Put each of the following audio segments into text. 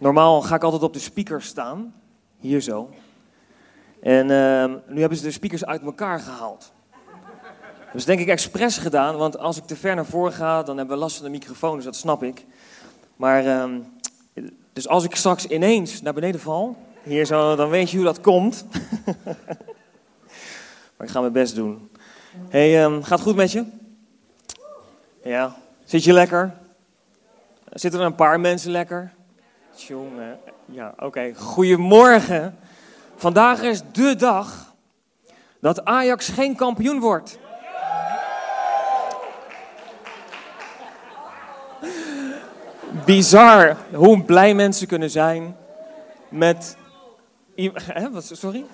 Normaal ga ik altijd op de speakers staan, hier zo. En ehm, nu hebben ze de speakers uit elkaar gehaald. Dat is denk ik expres gedaan, want als ik te ver naar voren ga, dan hebben we last van de microfoon, dus dat snap ik. Maar, ehm, dus als ik straks ineens naar beneden val, hier zo, dan weet je hoe dat komt. maar ik ga mijn best doen. hey, ehm, gaat het goed met je? Ja. Zit je lekker? Zitten er een paar mensen lekker? Jongen, ja, oké. Goedemorgen. Vandaag is de dag dat Ajax geen kampioen wordt. Bizar hoe blij mensen kunnen zijn met. Hè, sorry?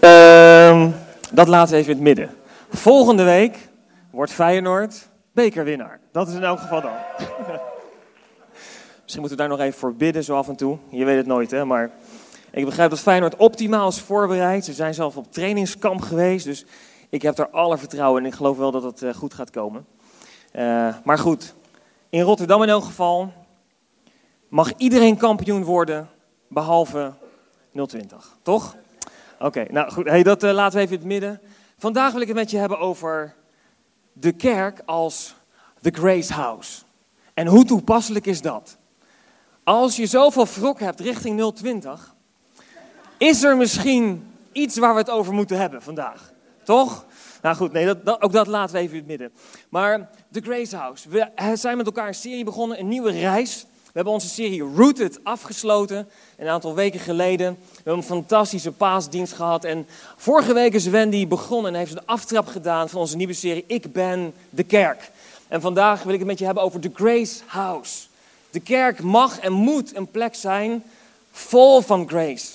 Uh, dat laten we even in het midden. Volgende week wordt Feyenoord bekerwinnaar. Dat is in elk geval dan. Misschien moeten we daar nog even voor bidden, zo af en toe. Je weet het nooit, hè. Maar ik begrijp dat Feyenoord optimaal is voorbereid. Ze zijn zelf op trainingskamp geweest. Dus ik heb er alle vertrouwen in. Ik geloof wel dat het eh, goed gaat komen. Uh, maar goed, in Rotterdam in elk geval mag iedereen kampioen worden, behalve 020. Toch? Oké, nou goed. Hey, dat uh, laten we even in het midden. Vandaag wil ik het met je hebben over de kerk als the Grace House. En hoe toepasselijk is dat? Als je zoveel wrok hebt richting 020, is er misschien iets waar we het over moeten hebben vandaag. Toch? Nou goed, nee, dat, ook dat laten we even in het midden. Maar The Grace House. We zijn met elkaar een serie begonnen, een nieuwe reis. We hebben onze serie Rooted afgesloten een aantal weken geleden. We hebben een fantastische paasdienst gehad. En vorige week is Wendy begonnen en heeft een aftrap gedaan van onze nieuwe serie Ik ben de kerk. En vandaag wil ik het met je hebben over The Grace House. De kerk mag en moet een plek zijn vol van grace.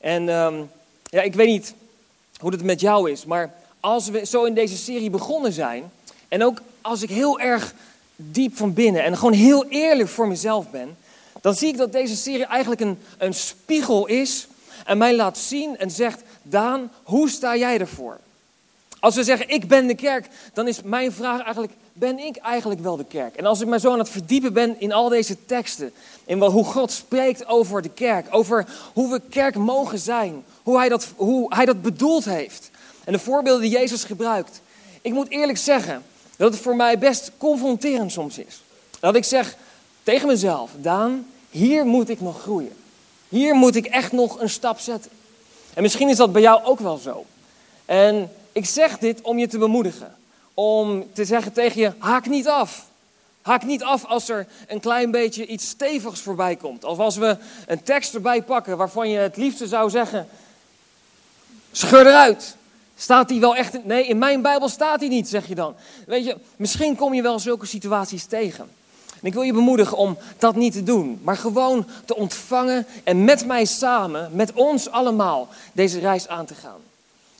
En um, ja, ik weet niet hoe het met jou is, maar als we zo in deze serie begonnen zijn, en ook als ik heel erg diep van binnen en gewoon heel eerlijk voor mezelf ben, dan zie ik dat deze serie eigenlijk een, een spiegel is en mij laat zien en zegt, Daan, hoe sta jij ervoor? Als we zeggen, ik ben de kerk, dan is mijn vraag eigenlijk, ben ik eigenlijk wel de kerk? En als ik me zo aan het verdiepen ben in al deze teksten, in hoe God spreekt over de kerk, over hoe we kerk mogen zijn, hoe hij, dat, hoe hij dat bedoeld heeft en de voorbeelden die Jezus gebruikt. Ik moet eerlijk zeggen dat het voor mij best confronterend soms is. Dat ik zeg tegen mezelf, Daan, hier moet ik nog groeien. Hier moet ik echt nog een stap zetten. En misschien is dat bij jou ook wel zo. En ik zeg dit om je te bemoedigen. Om te zeggen tegen je, haak niet af. Haak niet af als er een klein beetje iets stevigs voorbij komt. Of als we een tekst erbij pakken waarvan je het liefste zou zeggen, scheur eruit. Staat die wel echt? Nee, in mijn Bijbel staat die niet, zeg je dan. Weet je, misschien kom je wel zulke situaties tegen. En ik wil je bemoedigen om dat niet te doen, maar gewoon te ontvangen en met mij samen, met ons allemaal, deze reis aan te gaan.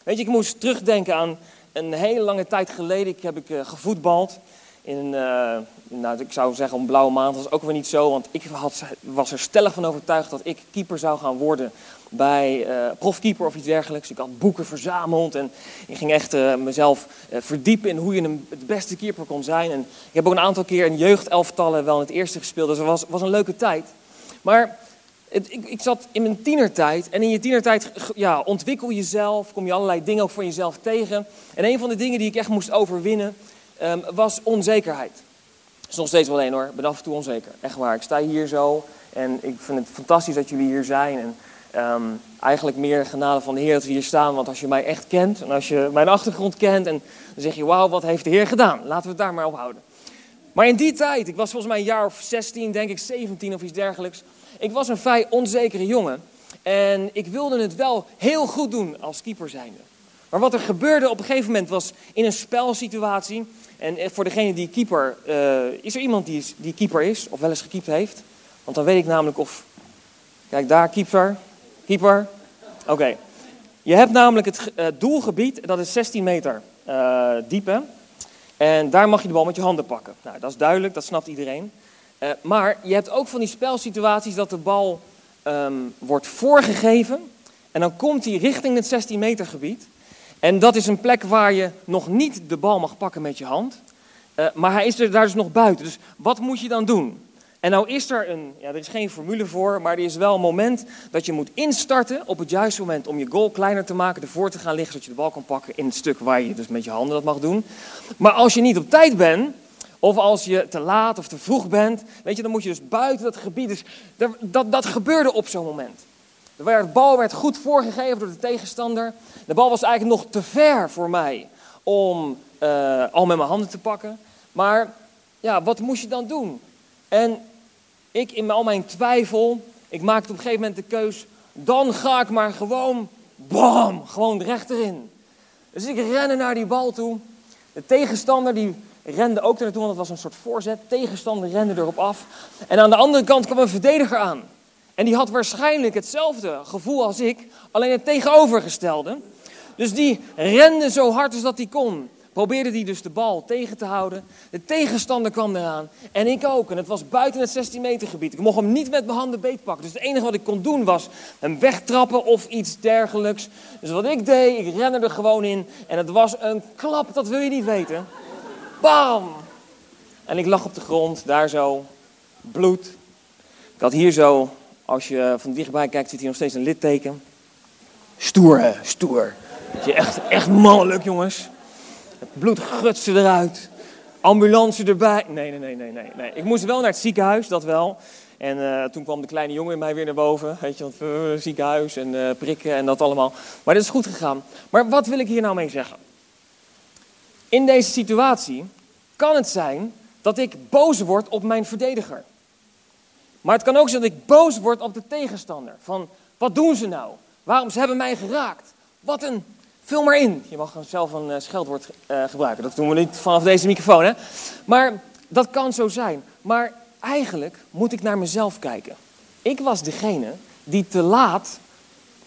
Weet je, ik moest terugdenken aan een hele lange tijd geleden. Ik heb ik uh, gevoetbald in uh, nou, ik zou zeggen een blauwe maand. Dat was ook weer niet zo, want ik had, was er stellig van overtuigd dat ik keeper zou gaan worden bij uh, profkeeper of iets dergelijks. Ik had boeken verzameld en ik ging echt mezelf verdiepen in hoe je een, het beste keeper kon zijn. En ik heb ook een aantal keer in jeugdelftallen wel in het eerste gespeeld, dus het was, was een leuke tijd. Maar ik, ik, zat in mijn tienertijd en in je tienertijd ja, ontwikkel jezelf, kom je allerlei dingen ook voor jezelf tegen. En een van de dingen die ik echt moest overwinnen um, was onzekerheid. Dat is nog steeds wel één hoor, ik ben af en toe onzeker. Echt waar, ik sta hier zo en ik vind het fantastisch dat jullie hier zijn. En Um, eigenlijk meer genade van de Heer dat we hier staan. Want als je mij echt kent en als je mijn achtergrond kent, en dan zeg je: Wauw, wat heeft de Heer gedaan? Laten we het daar maar op houden. Maar in die tijd, ik was volgens mij een jaar of 16, denk ik 17 of iets dergelijks. Ik was een vrij onzekere jongen. En ik wilde het wel heel goed doen als keeper zijnde. Maar wat er gebeurde op een gegeven moment was in een spelsituatie. En eh, voor degene die keeper, uh, is er iemand die, die keeper is of wel eens gekiept heeft? Want dan weet ik namelijk of. Kijk, daar keeper. Keeper? Oké. Je hebt namelijk het uh, doelgebied, dat is 16 meter uh, diep. En daar mag je de bal met je handen pakken. Nou, dat is duidelijk, dat snapt iedereen. Uh, maar je hebt ook van die spelsituaties dat de bal um, wordt voorgegeven. En dan komt hij richting het 16 meter gebied. En dat is een plek waar je nog niet de bal mag pakken met je hand. Uh, maar hij is er daar dus nog buiten. Dus wat moet je dan doen? En nou is er een, ja, er is geen formule voor, maar er is wel een moment dat je moet instarten op het juiste moment om je goal kleiner te maken, ervoor te gaan liggen, zodat je de bal kan pakken in het stuk waar je dus met je handen dat mag doen. Maar als je niet op tijd bent, of als je te laat of te vroeg bent, weet je, dan moet je dus buiten dat gebied. Dus dat, dat gebeurde op zo'n moment. De bal werd goed voorgegeven door de tegenstander. De bal was eigenlijk nog te ver voor mij om uh, al met mijn handen te pakken. Maar ja, wat moest je dan doen? En ik in al mijn twijfel, ik maakte op een gegeven moment de keus, dan ga ik maar gewoon, bam, gewoon recht erin. Dus ik rende naar die bal toe. De tegenstander die rende ook naartoe, want het was een soort voorzet. De tegenstander rende erop af. En aan de andere kant kwam een verdediger aan. En die had waarschijnlijk hetzelfde gevoel als ik, alleen het tegenovergestelde. Dus die rende zo hard als dat hij kon probeerde hij dus de bal tegen te houden. De tegenstander kwam eraan en ik ook. En het was buiten het 16 meter gebied. Ik mocht hem niet met mijn handen beetpakken. Dus het enige wat ik kon doen was hem wegtrappen of iets dergelijks. Dus wat ik deed, ik rende er gewoon in. En het was een klap, dat wil je niet weten. Bam! En ik lag op de grond, daar zo, bloed. Ik had hier zo, als je van dichtbij kijkt, zit hier nog steeds een litteken. Stoer, hè? stoer. Je echt, echt mannelijk, jongens. Het bloed gutste eruit. Ambulance erbij. Nee, nee, nee, nee, nee, nee. Ik moest wel naar het ziekenhuis, dat wel. En uh, toen kwam de kleine jongen in mij weer naar boven. Weet je, want uh, ziekenhuis en uh, prikken en dat allemaal. Maar dat is goed gegaan. Maar wat wil ik hier nou mee zeggen? In deze situatie kan het zijn dat ik boos word op mijn verdediger. Maar het kan ook zijn dat ik boos word op de tegenstander. Van, wat doen ze nou? Waarom? Ze hebben mij geraakt. Wat een Vul maar in. Je mag zelf een uh, scheldwoord uh, gebruiken. Dat doen we niet vanaf deze microfoon. Hè? Maar dat kan zo zijn. Maar eigenlijk moet ik naar mezelf kijken. Ik was degene die te laat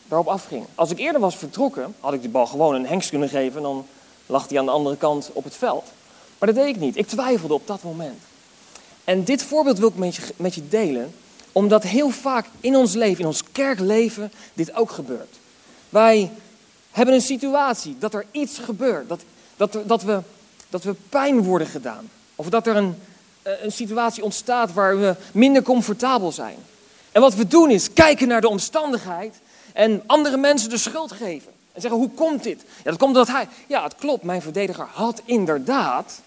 daarop afging. Als ik eerder was vertrokken, had ik de bal gewoon een hengst kunnen geven. En dan lag hij aan de andere kant op het veld. Maar dat deed ik niet. Ik twijfelde op dat moment. En dit voorbeeld wil ik met je, met je delen. Omdat heel vaak in ons leven, in ons kerkleven, dit ook gebeurt. Wij hebben een situatie, dat er iets gebeurt, dat, dat, dat, we, dat we pijn worden gedaan. Of dat er een, eh, een situatie ontstaat waar we minder comfortabel zijn. En wat we doen is kijken naar de omstandigheid en andere mensen de schuld geven. En zeggen, hoe komt dit? Ja, dat komt omdat hij... Ja, het klopt, mijn verdediger had inderdaad...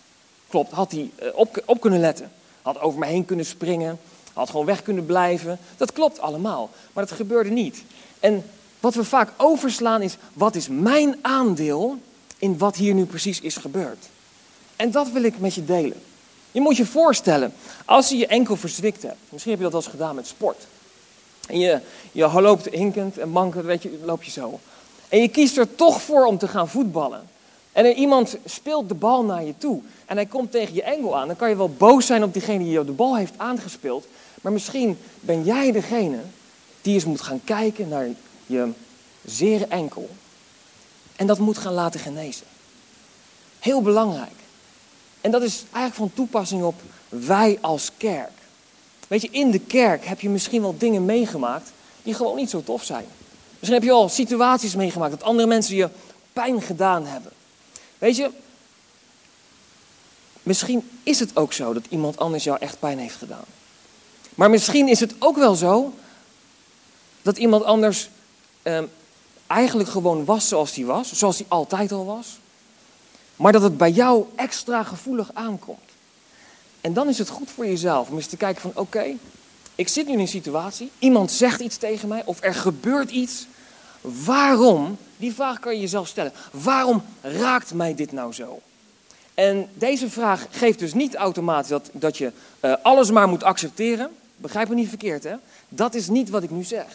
Klopt, had hij eh, op, op kunnen letten. Had over me heen kunnen springen. Had gewoon weg kunnen blijven. Dat klopt allemaal. Maar dat gebeurde niet. En wat we vaak overslaan is, wat is mijn aandeel in wat hier nu precies is gebeurd? En dat wil ik met je delen. Je moet je voorstellen, als je je enkel verzwikt hebt, misschien heb je dat wel eens gedaan met sport. En je, je loopt hinkend en mankend, weet je, loop je zo. En je kiest er toch voor om te gaan voetballen. En iemand speelt de bal naar je toe. En hij komt tegen je enkel aan. Dan kan je wel boos zijn op diegene die je de bal heeft aangespeeld. Maar misschien ben jij degene die eens moet gaan kijken naar je zeer enkel. En dat moet gaan laten genezen. Heel belangrijk. En dat is eigenlijk van toepassing op wij als kerk. Weet je, in de kerk heb je misschien wel dingen meegemaakt die gewoon niet zo tof zijn. Misschien heb je al situaties meegemaakt dat andere mensen je pijn gedaan hebben. Weet je, misschien is het ook zo dat iemand anders jou echt pijn heeft gedaan. Maar misschien is het ook wel zo dat iemand anders Ehm, eigenlijk gewoon was zoals hij was, zoals hij altijd al was. Maar dat het bij jou extra gevoelig aankomt. En dan is het goed voor jezelf om eens te kijken van oké, ik zit nu in een situatie, iemand zegt iets tegen mij of er gebeurt iets. Waarom? Die vraag kan je jezelf stellen. Waarom raakt mij dit nou zo? En deze vraag geeft dus niet automatisch dat, dat je uh, alles maar moet accepteren. Begrijp me niet verkeerd, hè? Dat is niet wat ik nu zeg.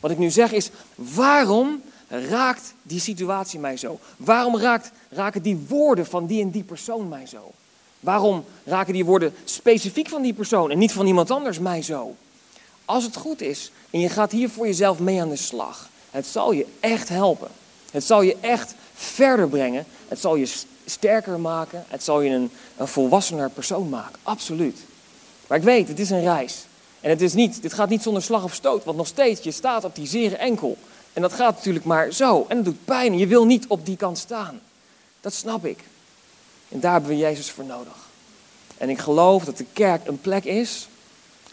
Wat ik nu zeg is, waarom raakt die situatie mij zo? Waarom raakt, raken die woorden van die en die persoon mij zo? Waarom raken die woorden specifiek van die persoon en niet van iemand anders mij zo? Als het goed is en je gaat hier voor jezelf mee aan de slag, het zal je echt helpen. Het zal je echt verder brengen. Het zal je sterker maken. Het zal je een, een volwassener persoon maken. Absoluut. Maar ik weet, het is een reis. En het is niet, dit gaat niet zonder slag of stoot, want nog steeds, je staat op die zere enkel. En dat gaat natuurlijk maar zo. En het doet pijn je wil niet op die kant staan. Dat snap ik. En daar hebben we Jezus voor nodig. En ik geloof dat de kerk een plek is.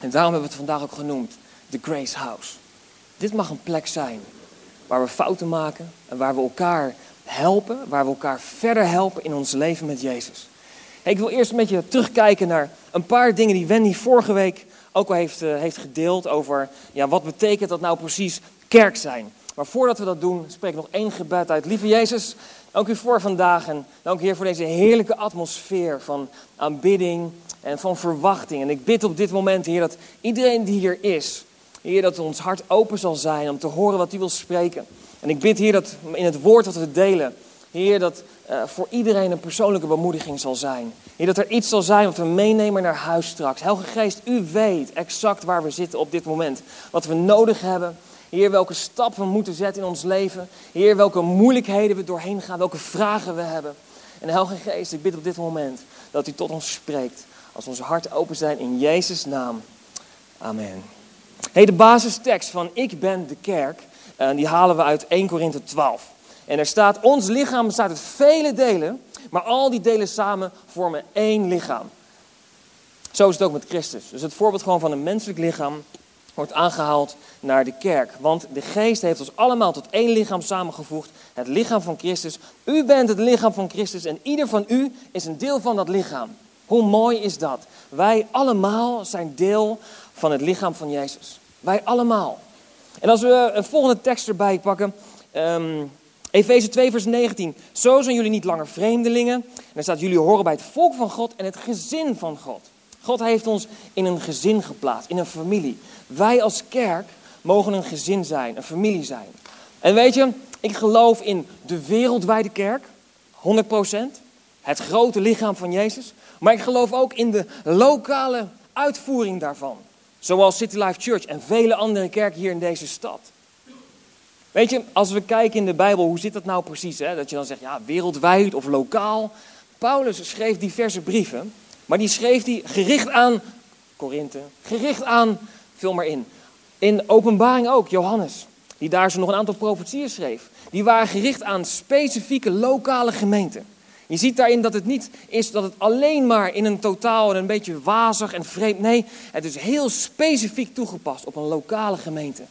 En daarom hebben we het vandaag ook genoemd. De Grace House. Dit mag een plek zijn waar we fouten maken en waar we elkaar helpen, waar we elkaar verder helpen in ons leven met Jezus. ik wil eerst een beetje terugkijken naar een paar dingen die Wendy vorige week ook al heeft, uh, heeft gedeeld over ja, wat betekent dat nou precies kerk zijn. Maar voordat we dat doen, spreek ik nog één gebed uit. Lieve Jezus, dank u voor vandaag en dank u Heer voor deze heerlijke atmosfeer van aanbidding en van verwachting. En ik bid op dit moment, Heer, dat iedereen die hier is, Heer, dat ons hart open zal zijn om te horen wat u wil spreken. En ik bid, Heer, dat in het woord dat we delen, Heer, dat uh, voor iedereen een persoonlijke bemoediging zal zijn. Heer, dat er iets zal zijn wat we meenemen naar huis straks. Helge Geest, u weet exact waar we zitten op dit moment. Wat we nodig hebben. Heer, welke stappen we moeten zetten in ons leven. Heer, welke moeilijkheden we doorheen gaan, welke vragen we hebben. En Helge Geest, ik bid op dit moment dat u tot ons spreekt. Als onze harten open zijn in Jezus' naam. Amen. Hey, de basistekst van Ik ben de kerk, uh, die halen we uit 1 Korinthe 12. En er staat, ons lichaam bestaat uit vele delen, maar al die delen samen vormen één lichaam. Zo is het ook met Christus. Dus het voorbeeld gewoon van een menselijk lichaam wordt aangehaald naar de kerk. Want de geest heeft ons allemaal tot één lichaam samengevoegd. Het lichaam van Christus. U bent het lichaam van Christus en ieder van u is een deel van dat lichaam. Hoe mooi is dat? Wij allemaal zijn deel van het lichaam van Jezus. Wij allemaal. En als we een volgende tekst erbij pakken. Um, Efeze 2, vers 19. Zo zijn jullie niet langer vreemdelingen. En dan staat: jullie horen bij het volk van God en het gezin van God. God heeft ons in een gezin geplaatst, in een familie. Wij als kerk mogen een gezin zijn, een familie zijn. En weet je, ik geloof in de wereldwijde kerk, 100%. Het grote lichaam van Jezus. Maar ik geloof ook in de lokale uitvoering daarvan. Zoals City Life Church en vele andere kerken hier in deze stad. Weet je, als we kijken in de Bijbel, hoe zit dat nou precies? Hè? Dat je dan zegt, ja, wereldwijd of lokaal. Paulus schreef diverse brieven, maar die schreef hij gericht aan Korinthe, gericht aan, vul maar in. In openbaring ook, Johannes, die daar zo nog een aantal profetieën schreef. Die waren gericht aan specifieke lokale gemeenten. Je ziet daarin dat het niet is dat het alleen maar in een totaal en een beetje wazig en vreemd. Nee, het is heel specifiek toegepast op een lokale gemeente.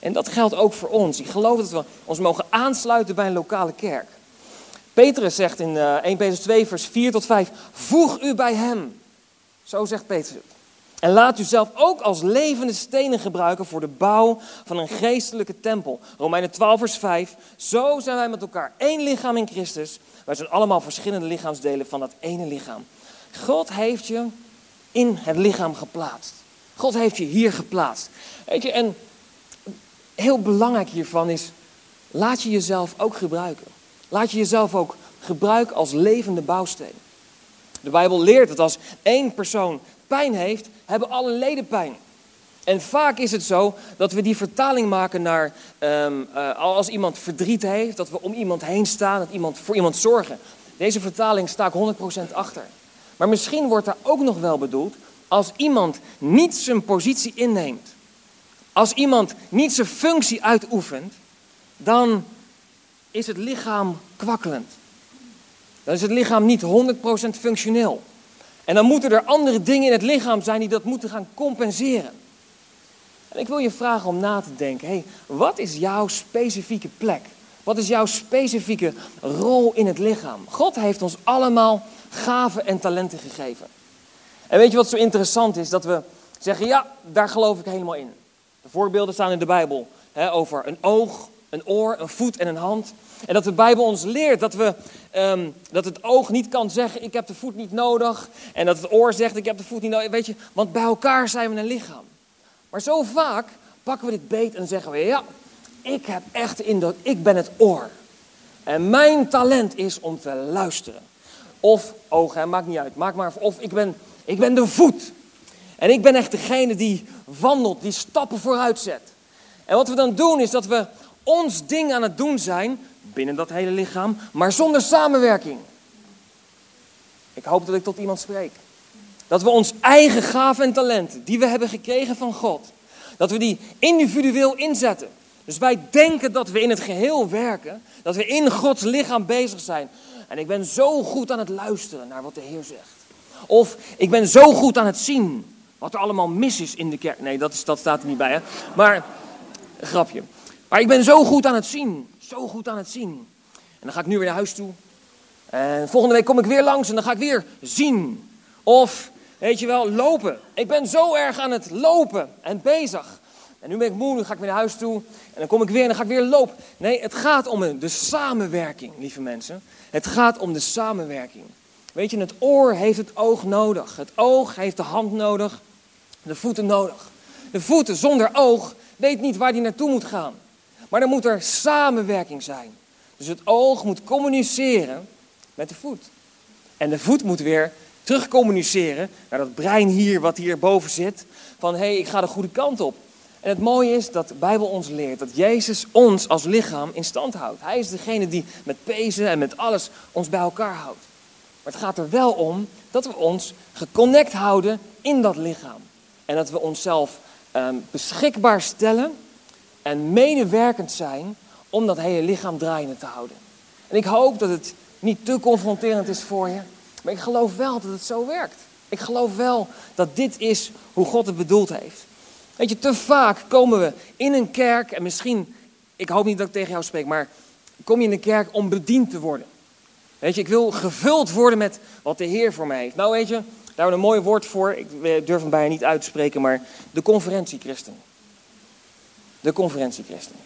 En dat geldt ook voor ons. Ik geloof dat we ons mogen aansluiten bij een lokale kerk. Petrus zegt in 1 eh, Petrus 2, vers 4 tot 5: Voeg u bij hem. Zo zegt Petrus. En laat u zelf ook als levende stenen gebruiken voor de bouw van een geestelijke tempel. Romeinen 12, vers 5. Zo zijn wij met elkaar één lichaam in Christus. Wij zijn allemaal verschillende lichaamsdelen van dat ene lichaam. God heeft je in het lichaam geplaatst. God heeft je hier geplaatst. Weet je, en heel belangrijk hiervan is, laat je jezelf ook gebruiken. Laat je jezelf ook gebruiken als levende bouwsteen. De Bijbel leert dat als één persoon pijn heeft, hebben alle leden pijn. En vaak is het zo dat we die vertaling maken naar um, uh, als iemand verdriet heeft, dat we om iemand heen staan, dat iemand voor iemand zorgen. Deze vertaling sta ik 100% achter. Maar misschien wordt daar ook nog wel bedoeld als iemand niet zijn positie inneemt. Als iemand niet zijn functie uitoefent, dan is het lichaam kwakkelend. Dan is het lichaam niet 100% functioneel. En dan moeten er andere dingen in het lichaam zijn die dat moeten gaan compenseren. En ik wil je vragen om na te denken: hey, wat is jouw specifieke plek? Wat is jouw specifieke rol in het lichaam? God heeft ons allemaal gaven en talenten gegeven. En weet je wat zo interessant is? Dat we zeggen: ja, daar geloof ik helemaal in. De voorbeelden staan in de Bijbel hè, over een oog, een oor, een voet en een hand. En dat de Bijbel ons leert dat, we, um, dat het oog niet kan zeggen: Ik heb de voet niet nodig. En dat het oor zegt: Ik heb de voet niet nodig. Weet je, want bij elkaar zijn we een lichaam. Maar zo vaak pakken we dit beet en zeggen we: Ja, ik heb echt in dat, ik ben het oor. En mijn talent is om te luisteren. Of ogen, maakt niet uit. Maak maar, of ik ben, ik ben de voet. En ik ben echt degene die wandelt, die stappen vooruit zet. En wat we dan doen is dat we ons ding aan het doen zijn, binnen dat hele lichaam, maar zonder samenwerking. Ik hoop dat ik tot iemand spreek. Dat we ons eigen gaven en talenten, die we hebben gekregen van God, dat we die individueel inzetten. Dus wij denken dat we in het geheel werken, dat we in Gods lichaam bezig zijn. En ik ben zo goed aan het luisteren naar wat de Heer zegt. Of ik ben zo goed aan het zien wat er allemaal mis is in de kerk. Nee, dat, is, dat staat er niet bij, hè. Maar, grapje. Maar ik ben zo goed aan het zien. Zo goed aan het zien. En dan ga ik nu weer naar huis toe. En volgende week kom ik weer langs en dan ga ik weer zien. Of, weet je wel, lopen. Ik ben zo erg aan het lopen en bezig. En nu ben ik moe, nu ga ik weer naar huis toe. En dan kom ik weer en dan ga ik weer lopen. Nee, het gaat om de samenwerking, lieve mensen. Het gaat om de samenwerking. Weet je, het oor heeft het oog nodig. Het oog heeft de hand nodig. De voeten nodig. De voeten zonder oog weet niet waar die naartoe moet gaan. Maar dan moet er samenwerking zijn. Dus het oog moet communiceren met de voet. En de voet moet weer terugcommuniceren naar dat brein hier, wat hierboven zit. Van hé, hey, ik ga de goede kant op. En het mooie is dat de Bijbel ons leert dat Jezus ons als lichaam in stand houdt. Hij is degene die met pezen en met alles ons bij elkaar houdt. Maar het gaat er wel om dat we ons geconnect houden in dat lichaam. En dat we onszelf ehm, beschikbaar stellen en medewerkend zijn om dat hele lichaam draaiende te houden. En ik hoop dat het niet te confronterend is voor je, maar ik geloof wel dat het zo werkt. Ik geloof wel dat dit is hoe God het bedoeld heeft. Weet je, te vaak komen we in een kerk en misschien, ik hoop niet dat ik tegen jou spreek, maar kom je in een kerk om bediend te worden. Weet je, ik wil gevuld worden met wat de Heer voor mij heeft. Nou weet je, daar hebben we een mooi woord voor, ik durf hem bijna niet uit te spreken, maar de conferentiechristen. De conferentiechristen.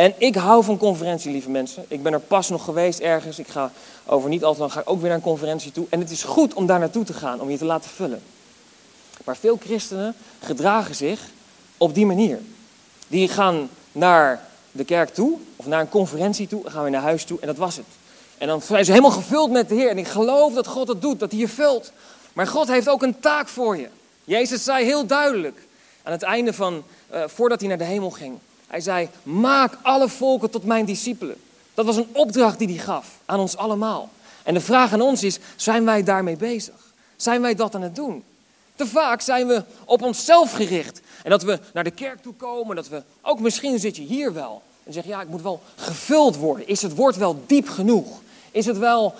En ik hou van conferentie, lieve mensen. Ik ben er pas nog geweest ergens. Ik ga over niet al te lang ga ik ook weer naar een conferentie toe. En het is goed om daar naartoe te gaan, om je te laten vullen. Maar veel christenen gedragen zich op die manier. Die gaan naar de kerk toe, of naar een conferentie toe, gaan we naar huis toe en dat was het. En dan zijn ze helemaal gevuld met de Heer. En ik geloof dat God dat doet, dat hij je vult. Maar God heeft ook een taak voor je. Jezus zei heel duidelijk aan het einde van, uh, voordat hij naar de hemel ging. Hij zei, maak alle volken tot mijn discipelen. Dat was een opdracht die hij gaf aan ons allemaal. En de vraag aan ons is, zijn wij daarmee bezig? Zijn wij dat aan het doen? Te vaak zijn we op onszelf gericht. En dat we naar de kerk toe komen, dat we, ook misschien zit je hier wel. En zeg ja, ik moet wel gevuld worden. Is het woord wel diep genoeg? Is, het wel,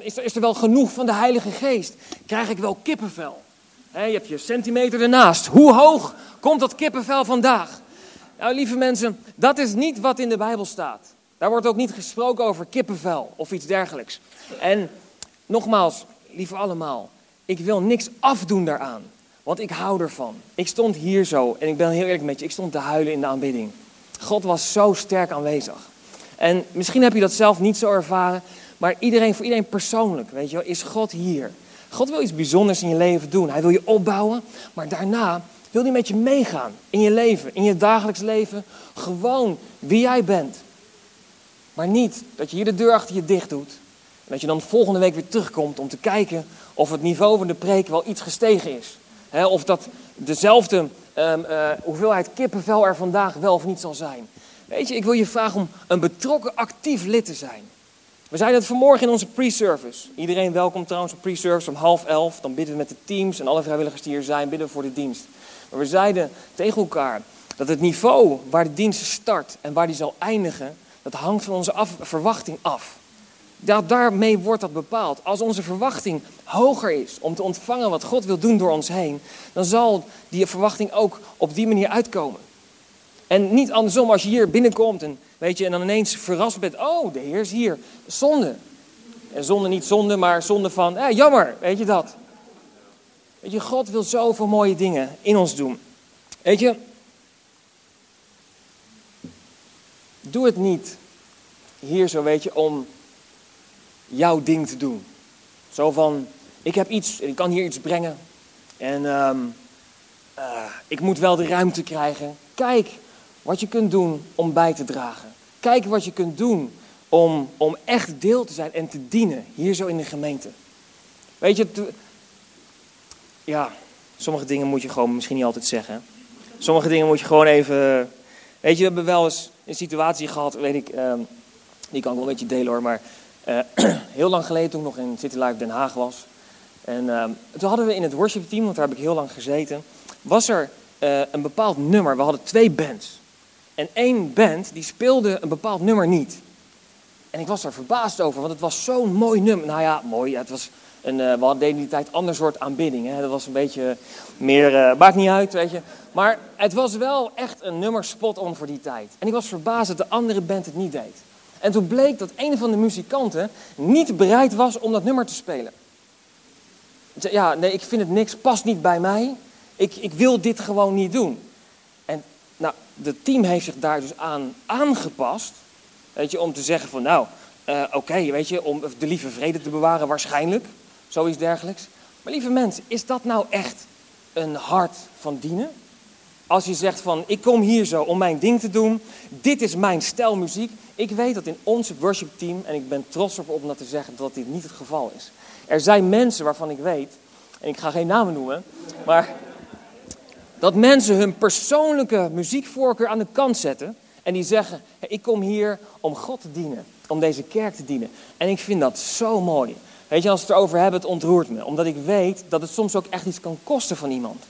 is, er, is er wel genoeg van de Heilige Geest? Krijg ik wel kippenvel? Je hebt je centimeter ernaast. Hoe hoog komt dat kippenvel vandaag? Nou, lieve mensen, dat is niet wat in de Bijbel staat. Daar wordt ook niet gesproken over kippenvel of iets dergelijks. En nogmaals, lieve allemaal, ik wil niks afdoen daaraan. Want ik hou ervan. Ik stond hier zo en ik ben heel eerlijk met je. Ik stond te huilen in de aanbidding. God was zo sterk aanwezig. En misschien heb je dat zelf niet zo ervaren. Maar iedereen, voor iedereen persoonlijk, weet je wel, is God hier. God wil iets bijzonders in je leven doen. Hij wil je opbouwen. Maar daarna wil hij met je meegaan. In je leven, in je dagelijks leven. Gewoon wie jij bent. Maar niet dat je hier de deur achter je dicht doet. En dat je dan volgende week weer terugkomt om te kijken of het niveau van de preek wel iets gestegen is. of dat dezelfde um, uh, hoeveelheid kippenvel er vandaag wel of niet zal zijn. Weet je, ik wil je vragen om een betrokken, actief lid te zijn. We zeiden het vanmorgen in onze pre-service. Iedereen welkom trouwens op pre-service om half elf. Dan bidden we met de teams en alle vrijwilligers die hier zijn, bidden voor de dienst. Maar we zeiden tegen elkaar dat het niveau waar de dienst start en waar die zal eindigen, dat hangt van onze verwachting af daarmee wordt dat bepaald. Als onze verwachting hoger is om te ontvangen wat God wil doen door ons heen, dan zal die verwachting ook op die manier uitkomen. En niet andersom, als je hier binnenkomt en, weet je, en dan ineens verrast bent, oh, de Heer is hier. Zonde. En zonde niet zonde, maar zonde van, eh, jammer, weet je dat. Weet je, God wil zoveel mooie dingen in ons doen. Weet je, doe het niet hier zo, weet je, om jouw ding te doen. Zo van, ik heb iets, ik kan hier iets brengen. En ehm, eh, ik moet wel de ruimte krijgen. Kijk wat je kunt doen om bij te dragen. Kijk wat je kunt doen om, om echt deel te zijn en te dienen hier zo in de gemeente. Weet je, ja, sommige dingen moet je gewoon misschien niet altijd zeggen. Sommige dingen moet je gewoon even. Weet je, we hebben wel eens een situatie gehad, weet ik, um, die kan ik wel een beetje delen hoor, maar uh, heel lang geleden, toen ik nog in City Life Den Haag was. En uh, toen hadden we in het worship team, want daar heb ik heel lang gezeten, was er uh, een bepaald nummer. We hadden twee bands. En één band die speelde een bepaald nummer niet. En ik was daar verbaasd over, want het was zo'n mooi nummer. Nou ja, mooi, het was een, uh, we hadden in die tijd ander soort aanbidding. Hè? Dat was een beetje meer, uh, maakt niet uit, weet je. Maar het was wel echt een nummer spot on voor die tijd. En ik was verbaasd dat de andere band het niet deed. En toen bleek dat een van de muzikanten niet bereid was om dat nummer te spelen. Ja, nee, ik vind het niks, past niet bij mij. Ik, ik wil dit gewoon niet doen. En nou, het team heeft zich daar dus aan aangepast. Weet je, om te zeggen van nou, uh, oké, weet je, om de lieve vrede te bewaren waarschijnlijk. Zoiets dergelijks. Maar lieve mensen, is dat nou echt een hart van dienen? Als je zegt van, ik kom hier zo om mijn ding te doen. Dit is mijn stijl muziek. Ik weet dat in ons worship team, en ik ben trots op om dat te zeggen, dat dit niet het geval is. Er zijn mensen waarvan ik weet, en ik ga geen namen noemen, maar dat mensen hun persoonlijke muziekvoorkeur aan de kant zetten en die zeggen, ik kom hier om God te dienen, om deze kerk te dienen. En ik vind dat zo mooi. Weet je, als we het erover hebben, het ontroert me. Omdat ik weet dat het soms ook echt iets kan kosten van iemand.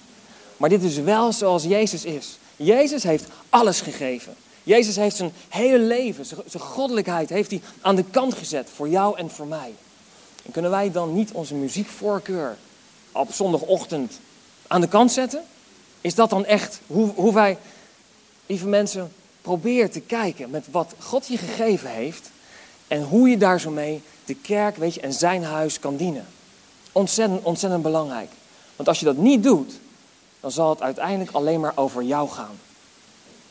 Maar dit is wel zoals Jezus is. Jezus heeft alles gegeven. Jezus heeft zijn hele leven, zijn goddelijkheid, heeft hij aan de kant gezet voor jou en voor mij. En kunnen wij dan niet onze muziekvoorkeur op zondagochtend aan de kant zetten? Is dat dan echt hoe, hoe wij, lieve mensen, proberen te kijken met wat God je gegeven heeft en hoe je daar zo mee de kerk weet je, en zijn huis kan dienen? Ontzettend, ontzettend belangrijk. Want als je dat niet doet, dan zal het uiteindelijk alleen maar over jou gaan.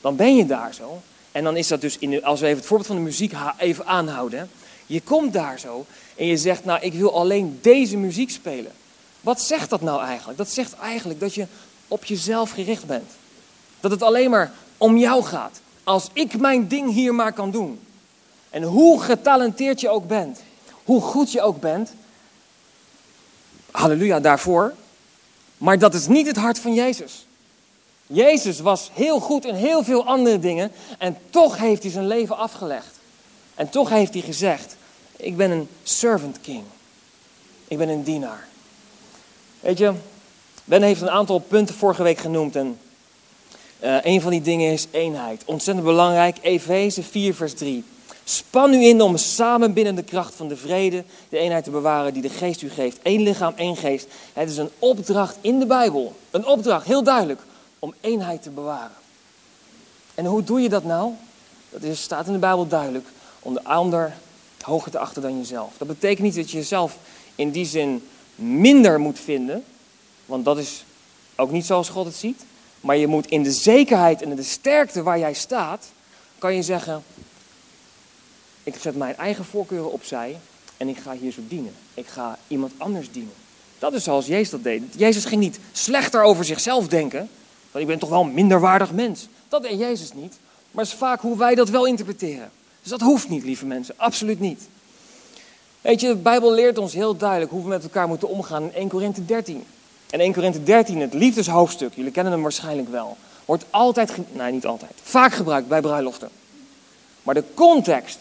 Dan ben je daar zo. En dan is dat dus, in de, als we even het voorbeeld van de muziek even aanhouden. Je komt daar zo en je zegt, nou ik wil alleen deze muziek spelen. Wat zegt dat nou eigenlijk? Dat zegt eigenlijk dat je op jezelf gericht bent. Dat het alleen maar om jou gaat. Als ik mijn ding hier maar kan doen. En hoe getalenteerd je ook bent, hoe goed je ook bent, halleluja daarvoor, maar dat is niet het hart van Jezus. Jezus was heel goed in heel veel andere dingen en toch heeft hij zijn leven afgelegd. En toch heeft hij gezegd, ik ben een servant king. Ik ben een dienaar. Weet je, Ben heeft een aantal punten vorige week genoemd en uh, een van die dingen is eenheid. Ontzettend belangrijk, Efeze 4 vers 3. Span u in om samen binnen de kracht van de vrede de eenheid te bewaren die de geest u geeft. Eén lichaam, één geest. Het is een opdracht in de Bijbel. Een opdracht, heel duidelijk, om eenheid te bewaren. En hoe doe je dat nou? Dat is, staat in de Bijbel duidelijk. Om de ander hoger te achten dan jezelf. Dat betekent niet dat je jezelf in die zin minder moet vinden. Want dat is ook niet zoals God het ziet. Maar je moet in de zekerheid en in de sterkte waar jij staat, kan je zeggen, ik zet mijn eigen voorkeuren opzij en ik ga hier zo dienen. Ik ga iemand anders dienen. Dat is zoals Jezus dat deed. Jezus ging niet slechter over zichzelf denken. Want ik ben toch wel een minderwaardig mens. Dat deed Jezus niet. Maar is vaak hoe wij dat wel interpreteren. Dus dat hoeft niet, lieve mensen. Absoluut niet. Weet je, de Bijbel leert ons heel duidelijk hoe we met elkaar moeten omgaan in 1 Korinthe 13. En 1 Korinthe 13, het liefdeshoofdstuk, jullie kennen hem waarschijnlijk wel, wordt altijd, nee niet altijd, vaak gebruikt bij bruiloften. Maar de context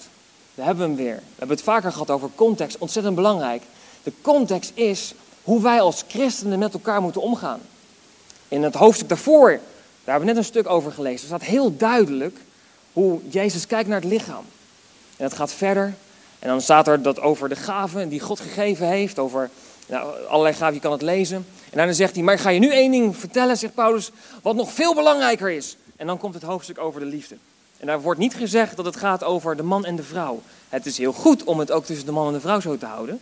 daar hebben we hem weer. We hebben het vaker gehad over context, ontzettend belangrijk. De context is hoe wij als christenen met elkaar moeten omgaan. In het hoofdstuk daarvoor, daar hebben we net een stuk over gelezen. Staat heel duidelijk hoe Jezus kijkt naar het lichaam. En het gaat verder. En dan staat er dat over de gaven die God gegeven heeft, over nou, allerlei gaven, je kan het lezen. En dan zegt hij, maar ga je nu één ding vertellen, zegt Paulus, wat nog veel belangrijker is. En dan komt het hoofdstuk over de liefde. En daar wordt niet gezegd dat het gaat over de man en de vrouw. Het is heel goed om het ook tussen de man en de vrouw zo te houden.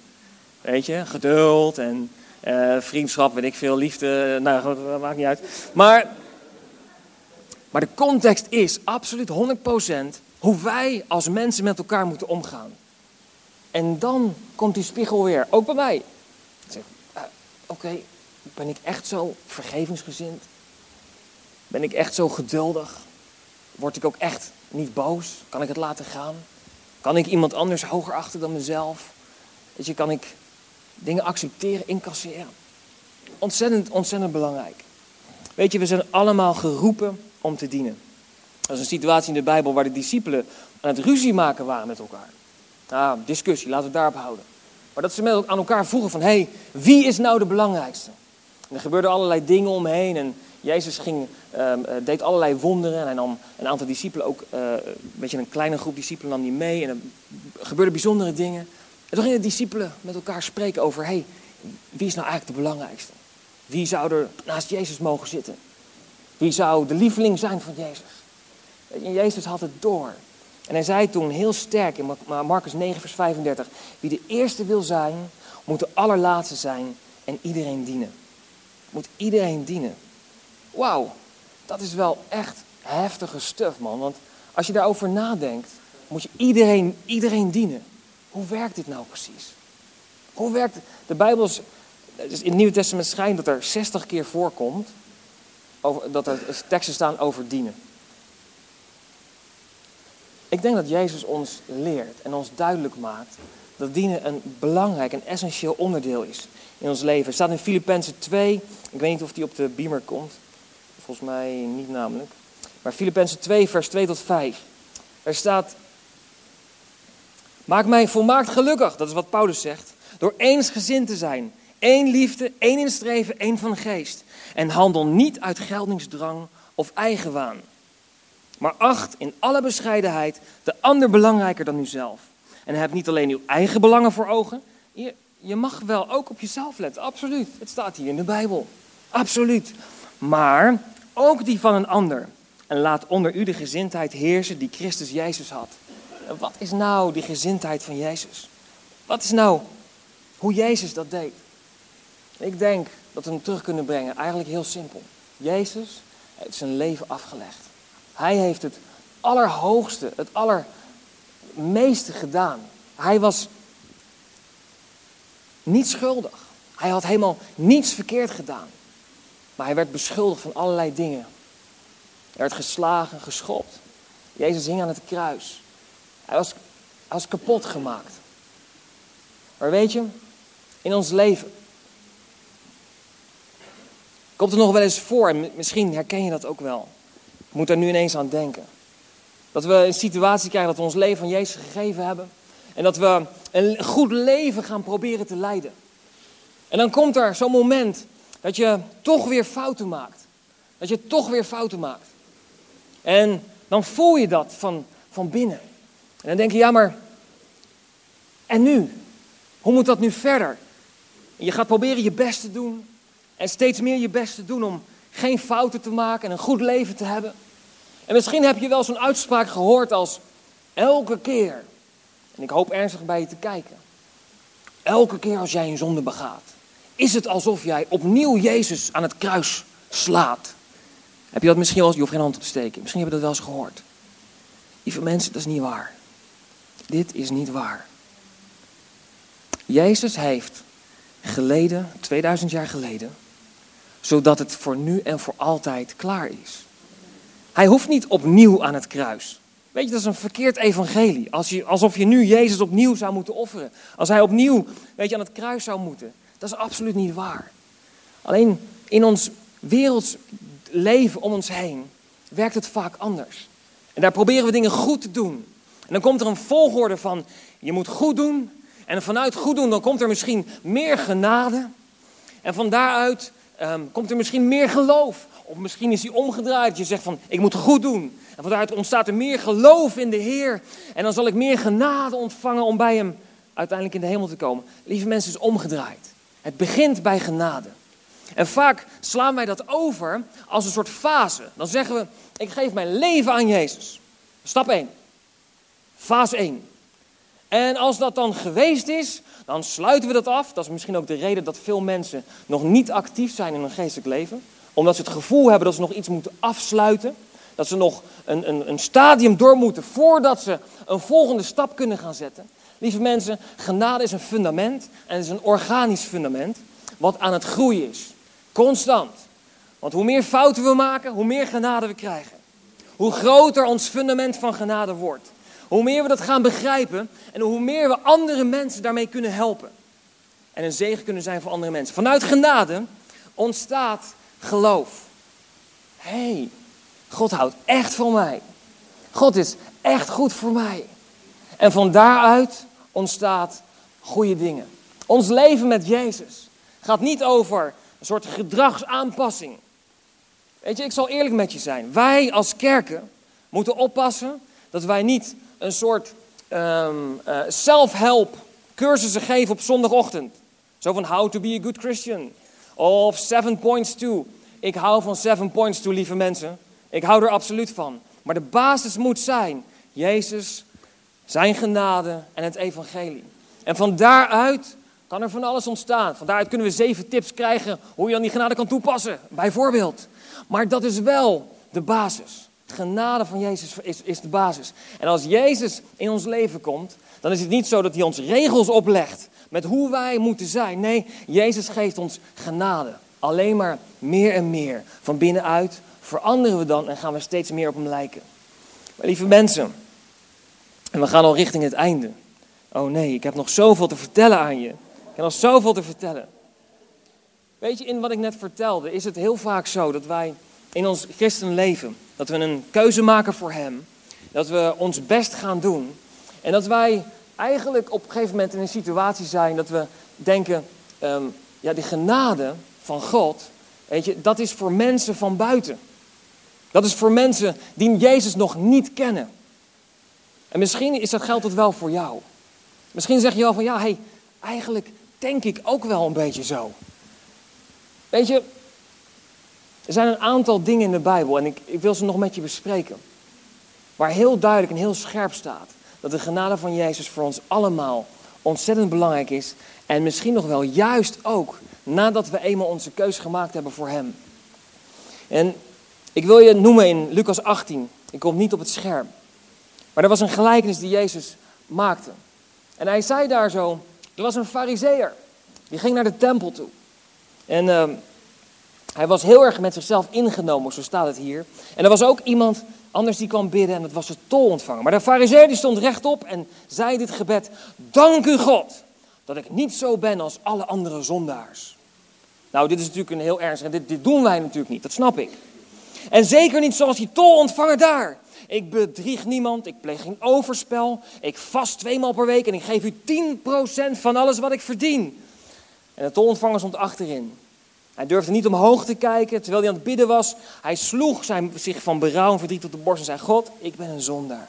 Weet je, geduld en uh, vriendschap, weet ik veel, liefde, nou, dat maakt niet uit. Maar, maar de context is absoluut 100% hoe wij als mensen met elkaar moeten omgaan. En dan komt die spiegel weer, ook bij mij. Zeg, uh, oké, ben ik echt zo vergevingsgezind? Ben ik echt zo geduldig? Word ik ook echt niet boos? Kan ik het laten gaan? Kan ik iemand anders hoger achten dan mezelf? Weet je, kan ik dingen accepteren, incasseren? Ontzettend, ontzettend belangrijk. Weet je, we zijn allemaal geroepen om te dienen. Dat is een situatie in de Bijbel waar de discipelen aan het ruzie maken waren met elkaar. Nou, discussie, laten we daarop houden. Maar dat ze met aan elkaar vroegen van, hé, hey, wie is nou de belangrijkste? En er gebeurden allerlei dingen omheen en Jezus ging, ehm, eh, deed allerlei wonderen en hij nam een aantal discipelen ook, uh, een beetje een kleine groep discipelen nam die mee en er gebeurden bijzondere dingen. En toen gingen de discipelen met elkaar spreken over, hey, wie is nou eigenlijk de belangrijkste? Wie zou er naast Jezus mogen zitten? Wie zou de lieveling zijn van Jezus? En Jezus had het door. En hij zei toen heel sterk in Marcus 9, vers 35: Wie de eerste wil zijn, moet de allerlaatste zijn en iedereen dienen. Moet iedereen dienen. Wauw, dat is wel echt heftige stuff, man. Want als je daarover nadenkt, moet je iedereen, iedereen dienen. Hoe werkt dit nou precies? Hoe werkt de Bijbel? Is, in het Nieuwe Testament schijnt dat er 60 keer voorkomt over, dat er teksten staan over dienen. Ik denk dat Jezus ons leert en ons duidelijk maakt dat dienen een belangrijk en essentieel onderdeel is in ons leven. Het staat in Filippenzen 2, ik weet niet of die op de beamer komt, volgens mij niet namelijk. Maar Filippenzen 2, vers 2 tot 5. Er staat, maak mij volmaakt gelukkig, dat is wat Paulus zegt, door eensgezind te zijn. één liefde, één in streven, één van geest. En handel niet uit geldingsdrang of eigenwaan. Maar acht in alle bescheidenheid de ander belangrijker dan uzelf. En heb niet alleen uw eigen belangen voor ogen. Je, je mag wel ook op jezelf letten, absoluut. Het staat hier in de Bijbel. Absoluut. Maar ook die van een ander. En laat onder u de gezindheid heersen die Christus Jezus had. Wat is nou die gezindheid van Jezus? Wat is nou hoe Jezus dat deed? Ik denk dat we hem terug kunnen brengen. Eigenlijk heel simpel. Jezus heeft zijn leven afgelegd. Hij heeft het allerhoogste, het allermeeste gedaan. Hij was niet schuldig. Hij had helemaal niets verkeerd gedaan. Maar hij werd beschuldigd van allerlei dingen. Hij werd geslagen, geschopt. Jezus hing aan het kruis. Hij was, kapot gemaakt. Maar weet je, in ons leven komt het nog wel eens voor, en misschien herken je dat ook wel. Ik moet daar nu ineens aan denken. Dat we een situatie krijgen dat we ons leven van Jezus gegeven hebben. En dat we een goed leven gaan proberen te leiden. En dan komt er zo'n moment dat je toch weer fouten maakt. Dat je toch weer fouten maakt. En dan voel je dat van, van binnen. En dan denk je, ja maar, en nu? Hoe moet dat nu verder? En je gaat proberen je best te doen. En steeds meer je best te doen om geen fouten te maken en een goed leven te hebben. En misschien heb je wel zo'n uitspraak gehoord als elke keer. En ik hoop ernstig bij je te kijken. Elke keer als jij een zonde begaat, is het alsof jij opnieuw Jezus aan het kruis slaat. Heb je dat misschien wel eens, je geen hand op te steken. Misschien heb je dat wel eens gehoord. Lieve mensen, dat is niet waar. Dit is niet waar. Jezus heeft geleden, 2000 jaar geleden, zodat het voor nu en voor altijd klaar is. Hij hoeft niet opnieuw aan het kruis. Weet je, dat is een verkeerd evangelie. Als je, alsof je nu Jezus opnieuw zou moeten offeren. Als hij opnieuw weet je, aan het kruis zou moeten. Dat is absoluut niet waar. Alleen in ons werelds leven om ons heen werkt het vaak anders. En daar proberen we dingen goed te doen. En dan komt er een volgorde van, je moet goed doen. En vanuit goed doen, dan komt er misschien meer genade. En van daaruit um, komt er misschien meer geloof. Of misschien is hij omgedraaid. Je zegt van, ik moet goed doen. En van daaruit ontstaat er meer geloof in de Heer. En dan zal ik meer genade ontvangen om bij hem uiteindelijk in de hemel te komen. Lieve mensen, is omgedraaid. Het begint bij genade. En vaak slaan wij dat over als een soort fase. Dan zeggen we, ik geef mijn leven aan Jezus. Stap 1. Fase 1. En als dat dan geweest is, dan sluiten we dat af. Dat is misschien ook de reden dat veel mensen nog niet actief zijn in hun geestelijk leven. Omdat ze het gevoel hebben dat ze nog iets moeten afsluiten. Dat ze nog een, een, een stadium door moeten voordat ze een volgende stap kunnen gaan zetten. Lieve mensen, genade is een fundament en het is een organisch fundament wat aan het groeien is. Constant. Want hoe meer fouten we maken, hoe meer genade we krijgen. Hoe groter ons fundament van genade wordt. Hoe meer we dat gaan begrijpen en hoe meer we andere mensen daarmee kunnen helpen. En een zegen kunnen zijn voor andere mensen. Vanuit genade ontstaat geloof. Hé, hey, God houdt echt van mij. God is echt goed voor mij. En van daaruit ontstaat goede dingen. Ons leven met Jezus gaat niet over een soort gedragsaanpassing. Weet je, ik zal eerlijk met je zijn. Wij als kerken moeten oppassen dat wij niet een soort um, uh, self-help cursussen geven op zondagochtend. Zo van how to be a good Christian. Of seven points to. Ik hou van seven points to, lieve mensen. Ik hou er absoluut van. Maar de basis moet zijn Jezus, zijn genade en het evangelie. En van daaruit kan er van alles ontstaan. Van daaruit kunnen we zeven tips krijgen hoe je dan die genade kan toepassen. Bijvoorbeeld. Maar dat is wel de basis. De genade van Jezus is, is de basis. En als Jezus in ons leven komt, dan is het niet zo dat hij ons regels oplegt met hoe wij moeten zijn. Nee, Jezus geeft ons genade. Alleen maar meer en meer. Van binnenuit veranderen we dan en gaan we steeds meer op hem lijken. Maar lieve mensen, en we gaan al richting het einde. Oh nee, ik heb nog zoveel te vertellen aan je. Ik heb nog zoveel te vertellen. Weet je, in wat ik net vertelde, is het heel vaak zo dat wij in ons christenleven, dat we een keuze maken voor Hem, dat we ons best gaan doen en dat wij eigenlijk op een gegeven moment in een situatie zijn dat we denken, um, ja, die genade van God, weet je, dat is voor mensen van buiten. Dat is voor mensen die Jezus nog niet kennen. En misschien is dat geldt het wel voor jou. Misschien zeg je wel van ja, hey, eigenlijk denk ik ook wel een beetje zo. Weet je, er zijn een aantal dingen in de Bijbel en ik, ik wil ze nog met je bespreken. Waar heel duidelijk en heel scherp staat dat de genade van Jezus voor ons allemaal ontzettend belangrijk is. En misschien nog wel juist ook nadat we eenmaal onze keus gemaakt hebben voor Hem. En ik wil je noemen in Lucas 18. Ik kom niet op het scherm. Maar er was een gelijkenis die Jezus maakte. En hij zei daar zo, er was een fariseer. Die ging naar de tempel toe. En uh, hij was heel erg met zichzelf ingenomen, zo staat het hier. En er was ook iemand anders die kwam bidden en dat was de tolontvanger. Maar de fariseer die stond rechtop en zei dit gebed. Dank u God dat ik niet zo ben als alle andere zondaars. Nou, dit is natuurlijk een heel ernstig. Dit, dit doen wij natuurlijk niet, dat snap ik. En zeker niet zoals die tolontvanger daar. Ik bedrieg niemand, ik pleeg geen overspel, ik vast tweemaal per week en ik geef u 10% van alles wat ik verdien. En de tolontvanger stond achterin. Hij durfde niet omhoog te kijken terwijl hij aan het bidden was. Hij sloeg zijn, zich van berouw en verdriet op de borst en zei: God, ik ben een zondaar.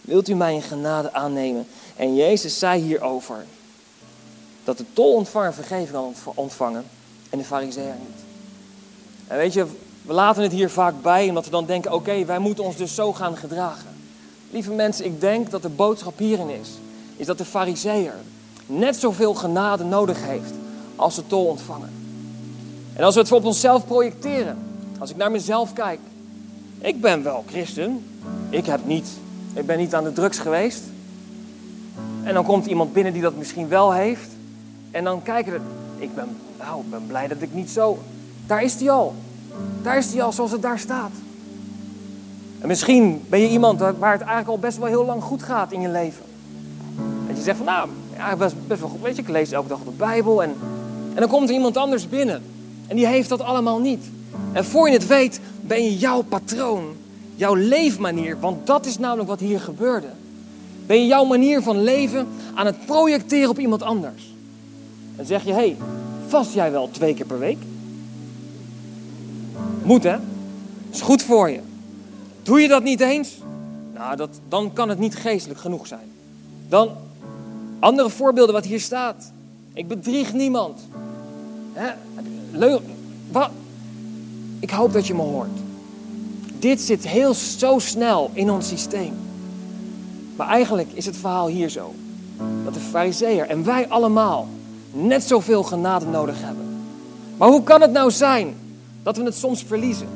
Wilt u mij in genade aannemen? En Jezus zei hierover dat de tolontvanger vergeving had ontvangen en de fariseer niet. En weet je, we laten het hier vaak bij omdat we dan denken: oké, wij moeten ons dus zo gaan gedragen. Lieve mensen, ik denk dat de boodschap hierin is, is dat de fariseer net zoveel genade nodig heeft als de tolontvanger. En als we het op onszelf projecteren, als ik naar mezelf kijk, ik ben wel christen, ik, heb niet, ik ben niet aan de drugs geweest. En dan komt iemand binnen die dat misschien wel heeft. En dan kijken we, ik ben, nou, ik ben blij dat ik niet zo. Daar is die al. Daar is die al zoals het daar staat. En misschien ben je iemand waar het eigenlijk al best wel heel lang goed gaat in je leven. Dat je zegt van nou, ja, best, best wel goed. Weet je, ik lees elke dag de Bijbel. En, en dan komt er iemand anders binnen. En die heeft dat allemaal niet. En voor je het weet, ben je jouw patroon, jouw leefmanier, want dat is namelijk wat hier gebeurde. Ben je jouw manier van leven aan het projecteren op iemand anders. En zeg je, hé, hey, vast jij wel twee keer per week? Moet hè? Is goed voor je. Doe je dat niet eens? Nou, dat, dan kan het niet geestelijk genoeg zijn. Dan, andere voorbeelden wat hier staat. Ik bedrieg niemand. Hè? Wat? Ik hoop dat je me hoort. Dit zit heel zo snel in ons systeem. Maar eigenlijk is het verhaal hier zo. Dat de fariseer en wij allemaal net zoveel genade nodig hebben. Maar hoe kan het nou zijn dat we het soms verliezen?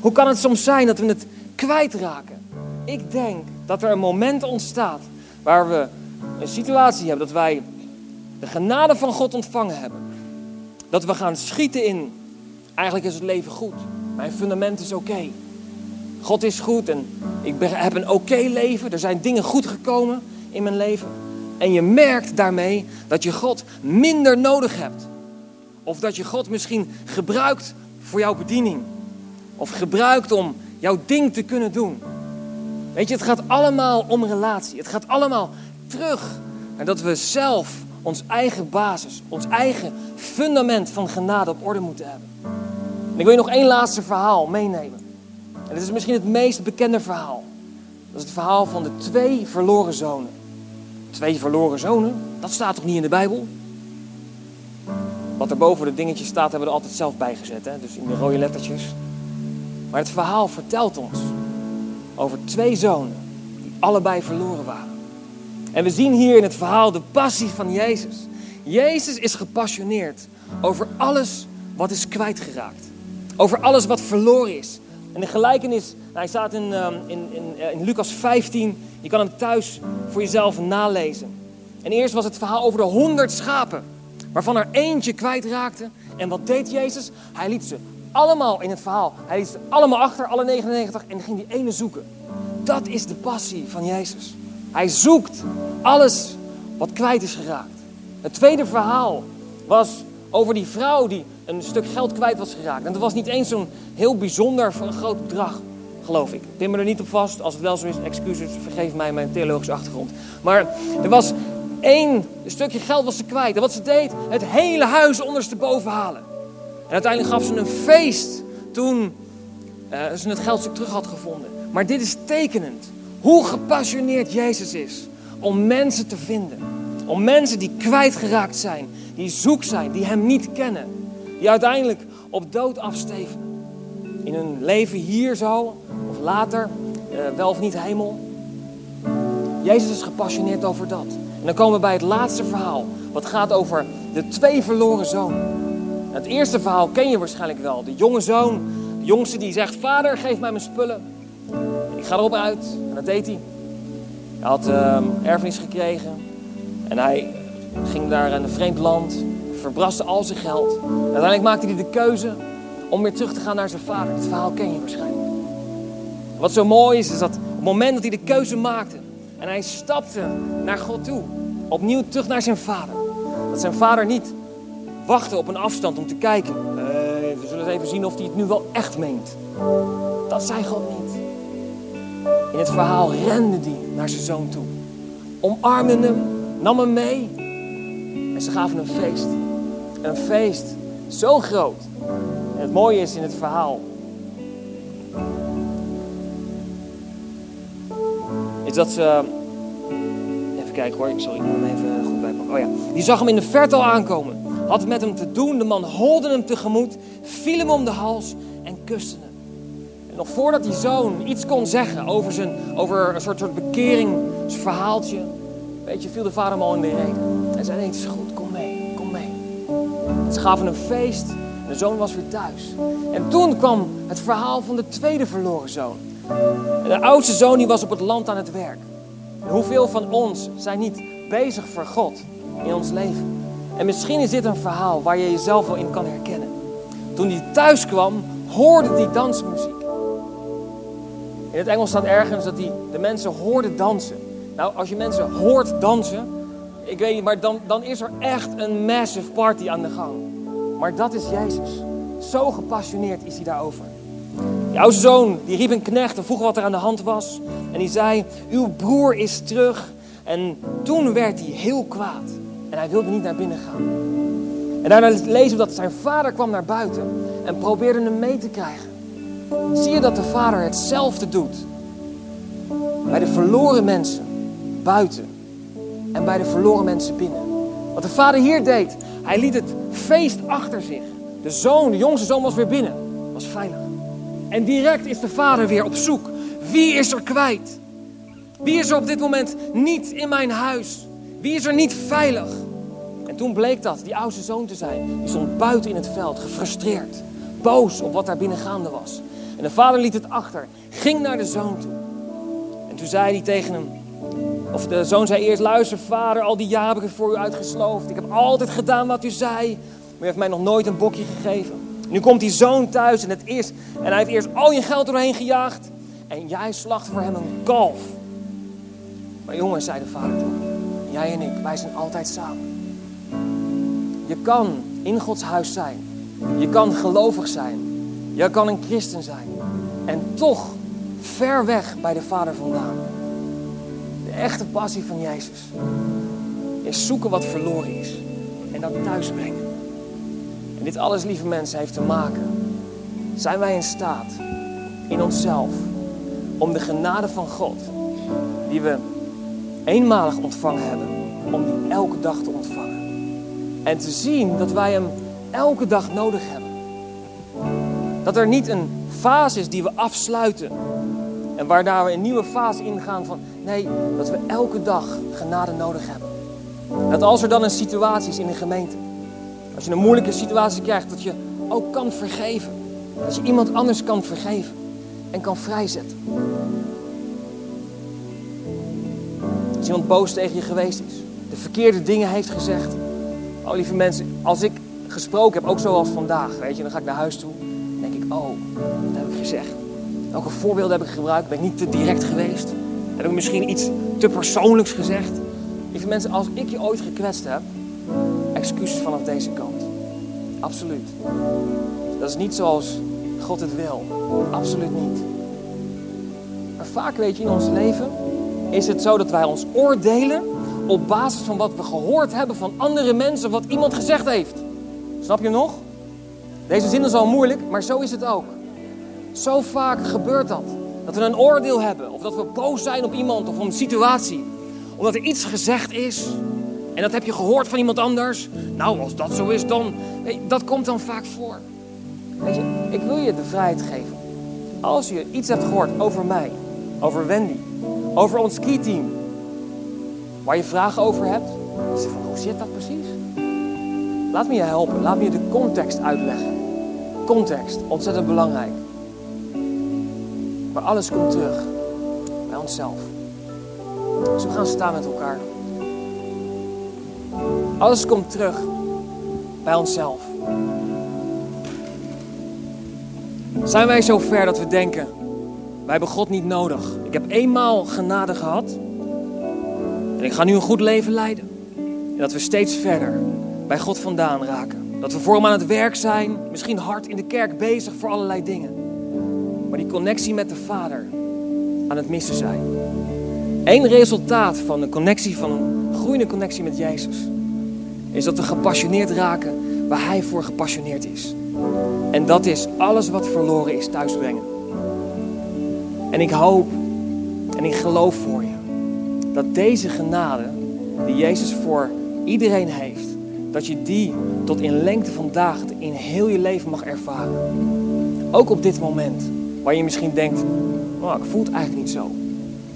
Hoe kan het soms zijn dat we het kwijtraken? Ik denk dat er een moment ontstaat waar we een situatie hebben dat wij de genade van God ontvangen hebben. Dat we gaan schieten in, eigenlijk is het leven goed. Mijn fundament is oké. God is goed en ik heb een oké leven. Er zijn dingen goed gekomen in mijn leven. En je merkt daarmee dat je God minder nodig hebt. Of dat je God misschien gebruikt voor jouw bediening. Of gebruikt om jouw ding te kunnen doen. Weet je, het gaat allemaal om relatie. Het gaat allemaal terug naar dat we zelf ons eigen basis, ons eigen fundament van genade op orde moeten hebben. En ik wil je nog één laatste verhaal meenemen. En dit is misschien het meest bekende verhaal. Dat is het verhaal van de twee verloren zonen. Twee verloren zonen? Dat staat toch niet in de Bijbel? Wat er boven de dingetjes staat, hebben we er altijd zelf bijgezet. Hè? Dus in de rode lettertjes. Maar het verhaal vertelt ons over twee zonen die allebei verloren waren. En we zien hier in het verhaal de passie van Jezus. Jezus is gepassioneerd over alles wat is kwijtgeraakt. Over alles wat verloren is. En de gelijkenis, hij staat in, um, in, in, eh, in Lucas 15. Je kan hem thuis voor jezelf nalezen. En eerst was het verhaal over de honderd schapen. Waarvan er eentje kwijtraakte. En wat deed Jezus? Hij liet ze allemaal in het verhaal. Hij liet ze allemaal achter, alle 99. En ging die ene zoeken. Dat is de passie van Jezus. Hij zoekt alles wat kwijt is geraakt. Het tweede verhaal was over die vrouw die een stuk geld kwijt was geraakt. En dat was niet eens zo'n heel bijzonder groot bedrag, geloof ik. Pin me er niet op vast. Als het wel zo is, excuses, vergeef mij mijn theologische achtergrond. Maar er was één stukje geld was ze kwijt. En wat ze deed, het hele huis ondersteboven halen. En uiteindelijk gaf ze een feest toen uh, ze het geldstuk terug had gevonden. Maar dit is tekenend. Hoe gepassioneerd Jezus is om mensen te vinden. Om mensen die kwijtgeraakt zijn, die zoek zijn, die Hem niet kennen. Die uiteindelijk op dood afsteven. In hun leven hier zo, of later, uh, wel of niet hemel. Jezus is gepassioneerd over dat. En dan komen we bij het laatste verhaal. Wat gaat over de twee verloren zonen. Het eerste verhaal ken je waarschijnlijk wel. De jonge zoon, de jongste die zegt, vader geef mij mijn spullen. Ik ga erop uit. En dat deed hij. Hij had uh, erfenis gekregen. En hij ging naar een vreemd land. Verbraste al zijn geld. En uiteindelijk maakte hij de keuze om weer terug te gaan naar zijn vader. Het verhaal ken je waarschijnlijk. Wat zo mooi is, is dat op het moment dat hij de keuze maakte. En hij stapte naar God toe. Opnieuw terug naar zijn vader. Dat zijn vader niet wachtte op een afstand om te kijken. Uh, we zullen eens even zien of hij het nu wel echt meent. Dat zei God niet. In het verhaal rende hij naar zijn zoon toe. Omarmde hem, nam hem mee. En ze gaven een feest. Een feest zo groot. En het mooie is in het verhaal. Dat ze. Even kijken hoor, ik moet hem even goed bijpakken. Oh ja, die zag hem in de verte al aankomen. Had het met hem te doen. De man holde hem tegemoet, viel hem om de hals en kuste hem. En nog voordat die zoon iets kon zeggen over, zijn, over een soort, soort bekeringsverhaaltje, weet je, viel de vader hem al in de reden. En zei: Nee, het is goed, kom mee, kom mee. Ze gaven een feest en de zoon was weer thuis. En toen kwam het verhaal van de tweede verloren zoon. De oudste zoon die was op het land aan het werk. En hoeveel van ons zijn niet bezig voor God in ons leven? En misschien is dit een verhaal waar je jezelf wel in kan herkennen. Toen hij thuis kwam, hoorde hij dansmuziek. In het Engels staat ergens dat hij de mensen hoorde dansen. Nou, als je mensen hoort dansen, ik weet niet, maar dan, dan is er echt een massive party aan de gang. Maar dat is Jezus. Zo gepassioneerd is hij daarover. De zoon, die riep een knecht en vroeg wat er aan de hand was. En die zei, uw broer is terug. En toen werd hij heel kwaad. En hij wilde niet naar binnen gaan. En daarna lezen we dat zijn vader kwam naar buiten en probeerde hem mee te krijgen. Zie je dat de vader hetzelfde doet? Bij de verloren mensen buiten en bij de verloren mensen binnen. Wat de vader hier deed, hij liet het feest achter zich. De zoon, de jongste zoon was weer binnen, was veilig. En direct is de vader weer op zoek. Wie is er kwijt? Wie is er op dit moment niet in mijn huis? Wie is er niet veilig? En toen bleek dat die oudste zoon te zijn. Die stond buiten in het veld, gefrustreerd, boos op wat daar binnen gaande was. En de vader liet het achter, ging naar de zoon toe. En toen zei hij tegen hem, of de zoon zei eerst, luister vader, al die jaren heb ik voor u uitgesloofd. Ik heb altijd gedaan wat u zei, maar u heeft mij nog nooit een bokje gegeven. Nu komt die zoon thuis en, het eerst, en hij heeft eerst al je geld erheen gejaagd. En jij slacht voor hem een kalf. Maar jongens, zei de vader toen, jij en ik, wij zijn altijd samen. Je kan in Gods huis zijn. Je kan gelovig zijn. Je kan een christen zijn. En toch ver weg bij de Vader vandaan. De echte passie van Jezus is zoeken wat verloren is. En dat thuis brengen. En dit alles, lieve mensen, heeft te maken. Zijn wij in staat in onszelf om de genade van God, die we eenmalig ontvangen hebben, om die elke dag te ontvangen? En te zien dat wij Hem elke dag nodig hebben. Dat er niet een fase is die we afsluiten. En waarna we een nieuwe fase ingaan van nee, dat we elke dag genade nodig hebben. Dat als er dan een situatie is in de gemeente, als je een moeilijke situatie krijgt, dat je ook kan vergeven. Dat je iemand anders kan vergeven en kan vrijzetten. Als iemand boos tegen je geweest is, de verkeerde dingen heeft gezegd. Oh lieve mensen, als ik gesproken heb, ook zoals vandaag, weet je, dan ga ik naar huis toe. Dan denk ik, oh, wat heb ik gezegd? Welke voorbeelden heb ik gebruikt? Ben ik niet te direct geweest? Heb ik misschien iets te persoonlijks gezegd? Lieve mensen, als ik je ooit gekwetst heb, excuses vanaf deze kant. Absoluut. Dat is niet zoals God het wil. Absoluut niet. Maar vaak weet je in ons leven is het zo dat wij ons oordelen op basis van wat we gehoord hebben van andere mensen, wat iemand gezegd heeft. Snap je nog? Deze zin is al moeilijk, maar zo is het ook. Zo vaak gebeurt dat. Dat we een oordeel hebben, of dat we boos zijn op iemand of op een situatie. Omdat er iets gezegd is en dat heb je gehoord van iemand anders. Nou, als dat zo is, dan. Dat komt dan vaak voor. Weet je, ik wil je de vrijheid geven. Als je iets hebt gehoord over mij, over Wendy, over ons ski-team, waar je vragen over hebt, zeg van hoe zit dat precies? Laat me je helpen, laat me je de context uitleggen. Context, ontzettend belangrijk. Maar alles komt terug bij onszelf. Dus we gaan staan met elkaar. Alles komt terug bij onszelf. Zijn wij zo ver dat we denken, wij hebben God niet nodig. Ik heb eenmaal genade gehad en ik ga nu een goed leven leiden. En dat we steeds verder bij God vandaan raken. Dat we voor hem aan het werk zijn, misschien hard in de kerk bezig voor allerlei dingen. Maar die connectie met de Vader aan het missen zijn. Eén resultaat van een connectie, van een groeiende connectie met Jezus, is dat we gepassioneerd raken waar Hij voor gepassioneerd is. En dat is alles wat verloren is thuisbrengen. En ik hoop en ik geloof voor je dat deze genade die Jezus voor iedereen heeft, dat je die tot in lengte van dagen in heel je leven mag ervaren. Ook op dit moment, waar je misschien denkt, oh, ik voel het eigenlijk niet zo.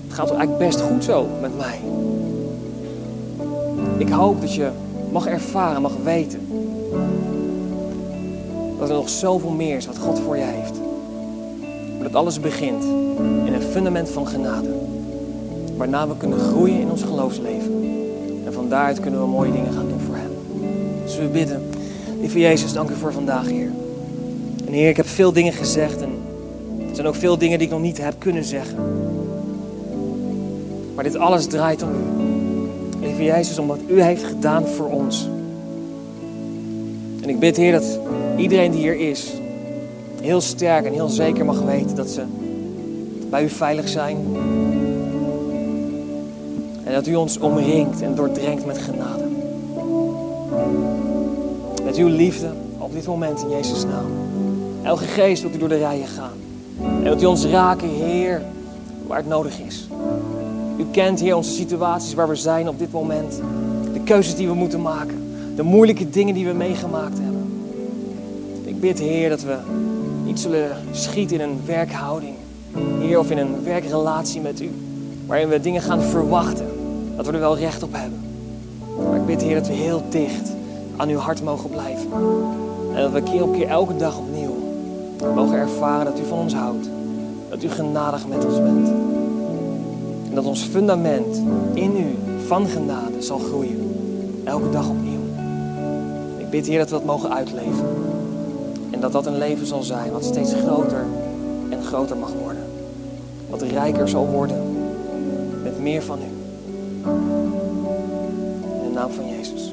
Het gaat eigenlijk best goed zo met mij. Ik hoop dat je mag ervaren, mag weten dat er nog zoveel meer is wat God voor je heeft. Maar dat alles begint in een fundament van genade. Waarna we kunnen groeien in ons geloofsleven. En van daaruit kunnen we mooie dingen gaan doen voor Hem. Dus we bidden. Lieve Jezus, dank u voor vandaag, Heer. En Heer, ik heb veel dingen gezegd. En er zijn ook veel dingen die ik nog niet heb kunnen zeggen. Maar dit alles draait om U. Lieve Jezus, om wat U heeft gedaan voor ons. En ik bid, Heer, dat iedereen die hier is, heel sterk en heel zeker mag weten dat ze bij U veilig zijn. En dat U ons omringt en doordrenkt met genade. Met Uw liefde op dit moment in Jezus' naam. Elke geest wilt U door de rijen gaan. En dat U ons raken, Heer, waar het nodig is. U kent, Heer, onze situaties waar we zijn op dit moment. De keuzes die we moeten maken. De moeilijke dingen die we meegemaakt hebben. Ik bid, Heer, dat we niet zullen schieten in een werkhouding. Heer, of in een werkrelatie met U. Waarin we dingen gaan verwachten. Dat we er wel recht op hebben. Maar ik bid, Heer, dat we heel dicht aan Uw hart mogen blijven. En dat we keer op keer elke dag opnieuw mogen ervaren dat U van ons houdt. Dat U genadig met ons bent. Dat ons fundament in U van genade zal groeien. Elke dag opnieuw. Ik bid, Heer, dat we dat mogen uitleven. En dat dat een leven zal zijn wat steeds groter en groter mag worden. Wat rijker zal worden met meer van U. In de naam van Jezus.